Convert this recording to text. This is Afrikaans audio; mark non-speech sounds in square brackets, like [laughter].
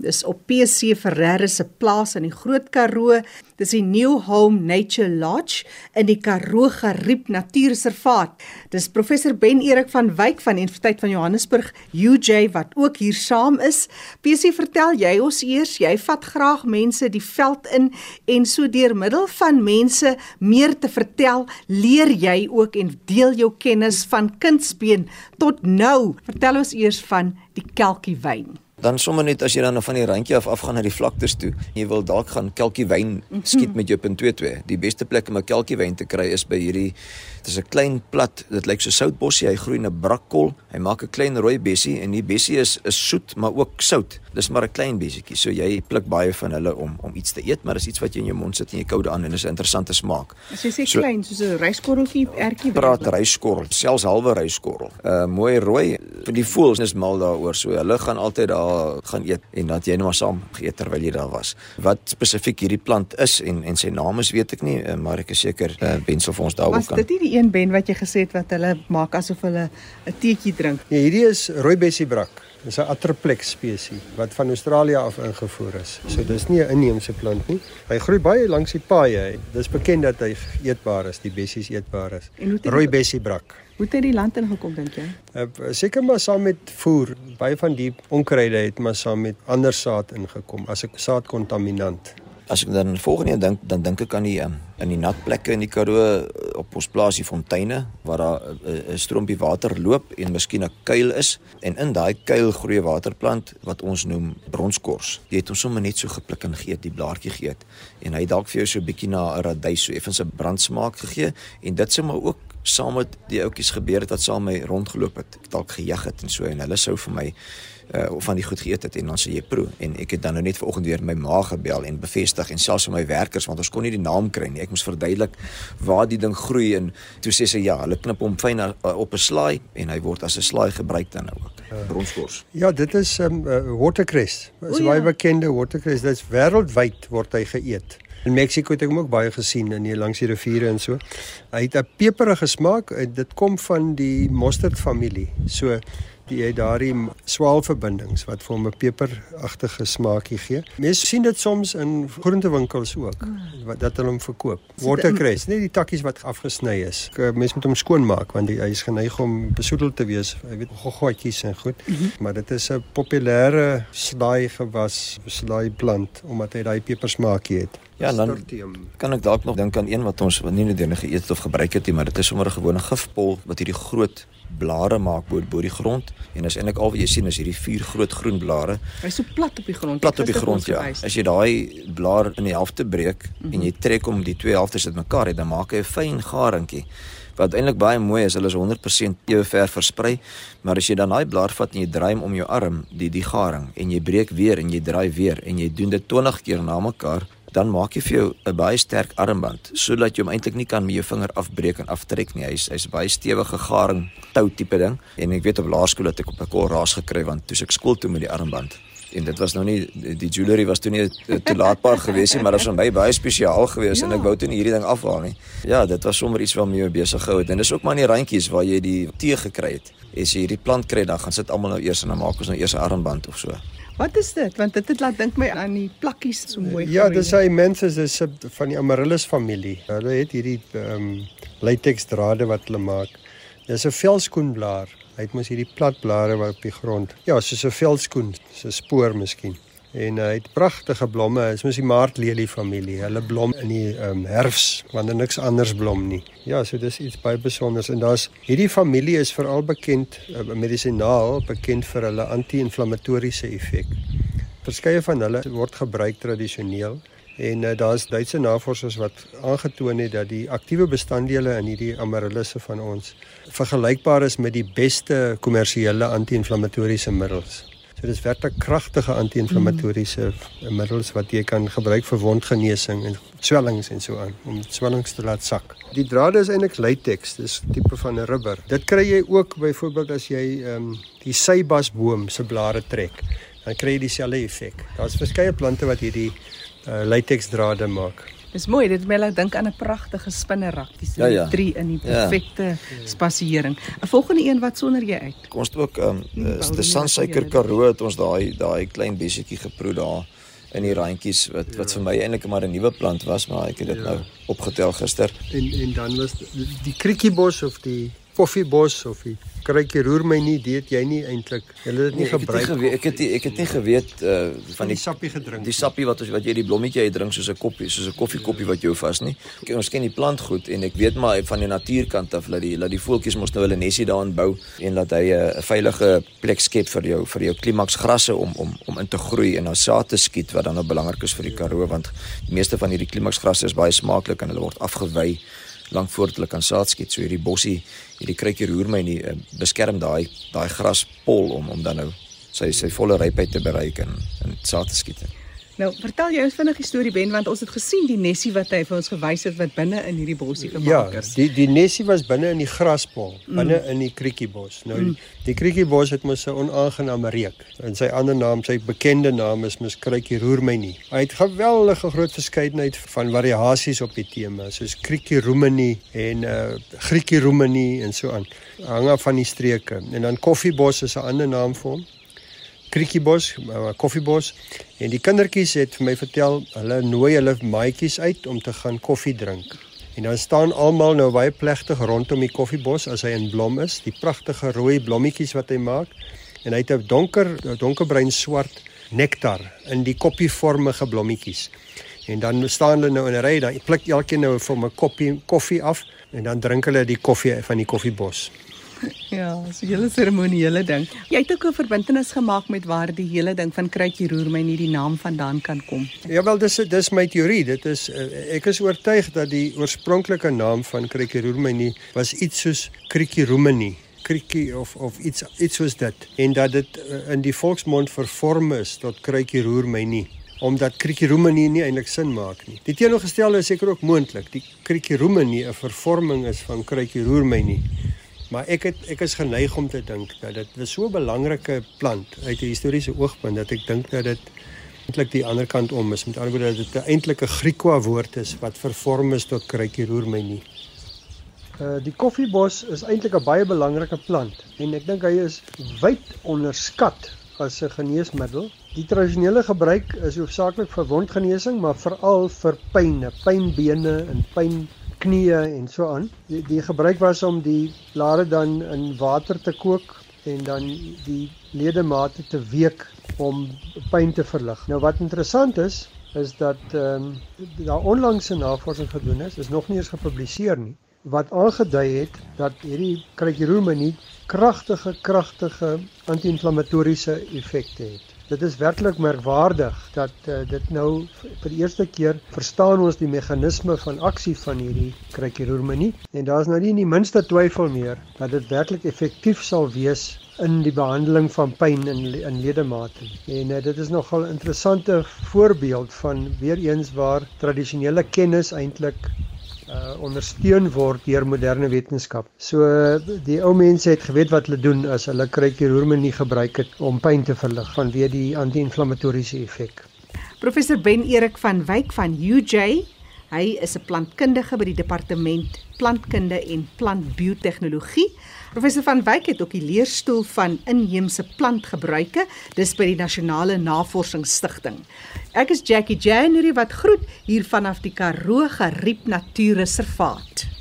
Dis op PC Ferreira se plaas in die Groot Karoo. Dis die New Home Nature Lodge in die Karoo Gariep Natuurreservaat. Dis professor Ben Erik van Wyk van Universiteit van Johannesburg UJ wat ook hier saam is. PC, vertel jy ons eers, jy vat graag mense die veld in en so deur middel van mense meer te vertel, leer jy ook en deel jou kennis van kindsbeen tot nou. Vertel ons eers van die kelkie wyn dan sommer net as jy dan van die randjie af afgaan na die vlaktes toe, jy wil dalk gaan kelkie wyn skiet met jou .22. Die beste plek om 'n kelkie wyn te kry is by hierdie Dit is 'n klein plat, dit lyk so soutbossie, hy groei in 'n brakkol. Hy maak 'n klein rooi bessie en die bessie is is soet, maar ook sout. Dis maar 'n klein bessietjie. So jy pluk baie van hulle om om iets te eet, maar dis iets wat jy in jou mond sit en jy kou daaraan en dis 'n interessante smaak. As jy sê so, klein soos 'n ryskorreltjie, ertjie. Praat ryskorrel, selfs halwe ryskorrel. 'n uh, Mooi rooi. Vir die voels is mal daaroor. So hulle gaan altyd daar gaan eet en dat jy net maar saam geëet terwyl jy daar was. Wat spesifiek hierdie plant is en en sy naam is weet ek nie, uh, maar ek is seker uh, Bensel vir ons daaroor kan. Was dit nie die een ben wat jy gesê het wat hulle maak asof hulle 'n teetjie drink. Nee, hierdie is rooibessiebrak. Dis 'n Atriplex spesies wat van Australië af ingevoer is. So dis nie 'n inheemse plant nie. Hy groei baie langs die paaie. Dis bekend dat hy eetbaar is, die bessies eetbaar is. Rooibessiebrak. Hoe het hy die land ingekom dink jy? Uh, seker maar saam met voer. Baie van die onkruide het maar saam met ander saad ingekom as 'n saadkontaminant. As ek dan volgende dink, dan dink ek aan die in die nat plekke in die Karoo eh, op ons plaasie fonteine waar daar eh, 'n stroompie water loop en miskien 'n kuil is. En in daai kuil groei 'n waterplant wat ons noem bronskors. Jy het hom sommer net so gepluk en geëet, die blaartjie geëet. En hy dalk vir jou so 'n bietjie na 'n radys so effens 'n brandsmaak gegee. En dit sou maar ook saam met die ouetjies gebeur het wat saam met my rondgeloop het. Ek dalk gejag het en so en hulle sou vir my uh of van die goed geëet het en dan sê jy proe en ek het dan nou net vanoggend weer my ma gebel en bevestig en selfs vir my werkers want ons kon nie die naam kry nie. Ek moes verduidelik waar die ding groei en toe sê sy ja hulle knip hom fyn uh, op 'n slaai en hy word as 'n slaai gebruik dan nou ook. Uh, bronskors. ja dit is 'n um, uh, watercress. Is ja. baie bekende watercress. Dit's wêreldwyd word hy geëet In Mexiko het ek hom ook baie gesien in hier langs die riviere en so. Hy het 'n peperige smaak. Dit kom van die mosterd familie. So die het daardie swaalverbindings wat vir hom 'n peperagtige smaakie gee. Mense sien dit soms in groentewinkels ook wat dat hulle hom verkoop. Watercress, net die takkies wat afgesny is. Mense moet hom skoonmaak want hy is geneig om besoedel te wees. Jy weet goggoetjies en goed. Mm -hmm. Maar dit is 'n populêre slaai gewas, slaai plant omdat hy daai pepersmaakie het. Ja, dan kan ek dalk nog dink aan een wat ons wat nie noodwendig geëet of gebruik het nie, maar dit is sommer 'n gewone gifpol wat hierdie groot blare maak bo bo die grond en as eintlik al wat jy sien is hierdie vier groot groen blare. Hy's so plat op die grond. Plat op die grond ja. As jy daai blaar in die helfte breek mm -hmm. en jy trek hom die twee helftes uitmekaar het, dan maak hy 'n fyn garingkie wat eintlik baie mooi is. Hulle is 100% ewe ver versprei, maar as jy dan daai blaar vat en jy draai hom om jou arm, die die garing en jy breek weer en jy draai weer en jy doen dit 20 keer na mekaar dan maak jy vir jou 'n baie sterk armband sodat jy hom eintlik nie kan met jou vinger afbreek en aftrek nie. Hy's hy's baie stewige garing tou tipe ding en ek weet op laerskool het ek op 'n korraas gekry want toe ek skool toe met die armband en dit was nou nie die jewelry was toe nie toelaatbaar geweest nie maar dit was vir my baie spesiaal geweest ja. en ek wou toe nie hierdie ding afhaal nie. Ja, dit was sommer iets waarmee jy besig gehou het en dis ook maar in die randjies waar jy die tee gekry het. As jy hierdie plant kry dan gaan sit almal nou eers en dan maak ons nou eers 'n armband of so. Wat is dit? Want dit het laat dink my aan die plakkies so mooi. Ja, dis hy mense is van die Amaryllis familie. Hulle het hierdie ehm um, latex drade wat hulle maak. Dis 'n velskoenblaar. Hy het mos hierdie plat blare wat op die grond. Ja, soos 'n velskoen, so 'n spoor miskien en hy het pragtige blomme. Dit is mos die maartlelie familie. Hulle blom in die um, herfs wanneer niks anders blom nie. Ja, so dis iets baie spesiaals en daar's hierdie familie is veral bekend uh, medisinaal bekend vir hulle anti-inflammatoriese effek. Verskeie van hulle word gebruik tradisioneel en uh, daar's Duitse navorsers wat aangetoon het dat die aktiewe bestanddele in hierdie amaryllis van ons vergelykbaar is met die beste kommersiële anti-inflammatoriese middels. So dis werklik kragtige anti-inflammatoriese mm. middels wat jy kan gebruik vir wondgenesing en swellings en so aan om swellings te laat sak. Die drade is eintlik latex, dis tipe van 'n rubber. Dit kry jy ook byvoorbeeld as jy ehm um, die seibasboom se blare trek. Dan kry jy dieselfde effek. Daar's verskeie plante wat hierdie uh, latex drade maak. Dis mooi, dit my laat dink aan 'n pragtige spinnerak, die Ja, ja. drie in die Ja. perfekte spasiering. 'n Volgende een wat sonder jy uit. Kom ons het ook ehm um, die Sansuiker nie, Karoo het ons daai daai klein besietjie geproe daar in die randjies wat wat vir my eintlik maar 'n nuwe plant was, maar ek het dit Ja. nou opgetel gister. En en dan was die, die kriekiebos of die koffiebos of die kruikie roer my nie, dit jy nie eintlik. Jy het dit nie Nee, ek het nie gebruik. geweet ek het nie, ek het nie geweet uh van van die die sappie gedrink. die sappie wat wat jy die blommetjie uit drink soos 'n koppie, soos 'n koffiekoppie wat jou vas nie. Ek, ons ken die plant goed en ek weet maar van die natuurkant af dat die dat die voeltjies mos nou hulle nesie daarin bou en dat hy 'n 'n veilige plek skep vir jou vir jou klimaksgrasse om om om in te groei en dan saad te skiet wat dan nou belangrik is vir die Karoo want die meeste van hierdie klimaksgrasse is baie smaaklik en hulle word afgewy lank voordat hulle kan saad skiet. So hierdie bossie, hierdie kruikie roer my nie uh, beskerm daai daai graspol om om dan nou sy sy volle rypheid te bereik en en saad te skiet. Nou, vertel jy ons vinnig die storie Ben want ons het gesien die nesie wat hy vir ons gewys het wat binne in hierdie bossie Ja, gemaak is. die die nesie was binne in die graspol, binne in die kriekiebos. Nou die, die kriekiebos het mos 'n onaangename reuk. En sy ander naam, sy bekende naam is mos kriekie roer my nie. Hy het geweldige groot verskeidenheid van variasies op die tema, soos kriekie roemenie en uh griekie roemenie en so aan. Hang af van die streke. En dan koffiebos is 'n ander naam vir hom. Kriekiebos, uh, koffiebos en die kindertjies het vir my vertel hulle nooi hulle maatjies uit om te gaan koffie drink. En dan staan almal nou baie plegtig rondom die koffiebos as hy in blom is, die pragtige rooi blommetjies wat hy maak en hy het 'n donker donkerbruin swart nektar in die koppievormige blommetjies. En dan staan hulle nou in 'n ry, dan pluk elkeen nou vir 'n koppie koffie af en dan drink hulle die koffie van die koffiebos. [laughs] Ja, so 'n hele seremoniele ding. Jy het ook 'n verbintenis gemaak met waar die hele ding van kruitjie roer my nie die naam vandaan kan kom. Ja wel dis dis my teorie. Dit is uh, ek is oortuig dat die oorspronklike naam van Krikirumeni was iets soos Krikirumeni, Kriki of of iets iets soos dit en dat dit uh, in die volksmond vervorm is tot Krikirumeni omdat Krikirumeni nie eintlik sin maak nie. Die teenoorgestelde is seker ook moontlik. Die Krikirumeni 'n vervorming is van Krikirumeni. Maar ek het ek is geneig om te dink dat dit 'n so belangrike plant uit 'n historiese oogpunt dat ek dink dat dit eintlik die ander kant om is. Met ander woorde dat dit 'n eintlike Griekwa woord is wat vervorm is tot kruikie roer my nie. Uh die koffiebos is eintlik 'n baie belangrike plant en ek dink hy is wyd onderskat as 'n geneesmiddel. Die tradisionele gebruik is hoofsaaklik vir wondgenesing, maar veral vir pyne, pynbene en pynknieë en so aan. Die, die gebruik was om die blare dan in water te kook en dan die ledemate te week om pyn te verlig. Nou wat interessant is, is dat ehm um, daar onlangs 'n navorsing gedoen is, is nog nie eens gepubliseer nie, wat aangedui het dat hierdie krikirumenie kragtige kragtige anti-inflammatoriese effekte het. Dit is werklik merkwaardig dat uh, dit nou vir die eerste keer verstaan ons die meganisme van aksie van hierdie krikirumenie en daar's nou nie die minste twyfel meer dat dit werklik effektief sal wees in die behandeling van pyn in in ledemate. En uh, dit is nogal 'n interessante voorbeeld van weer eens waar tradisionele kennis eintlik uh ondersteun word deur moderne wetenskap. So die ou mense het geweet wat hulle doen as hulle kruikieroermenie gebruik het om pyn te verlig vanweë die anti-inflammatoriese effek. Professor Ben Erik van Wyk van UJ, hy is 'n plantkundige by die departement plantkunde en plantbiotehnologie. Professor van Wyk het ook die leerstoel van inheemse plantgebruike, dis by die Nasionale Navorsingsstigting. Ek is Jackie January wat groet hier vanaf die Karoo Geriep Natuurreservaat.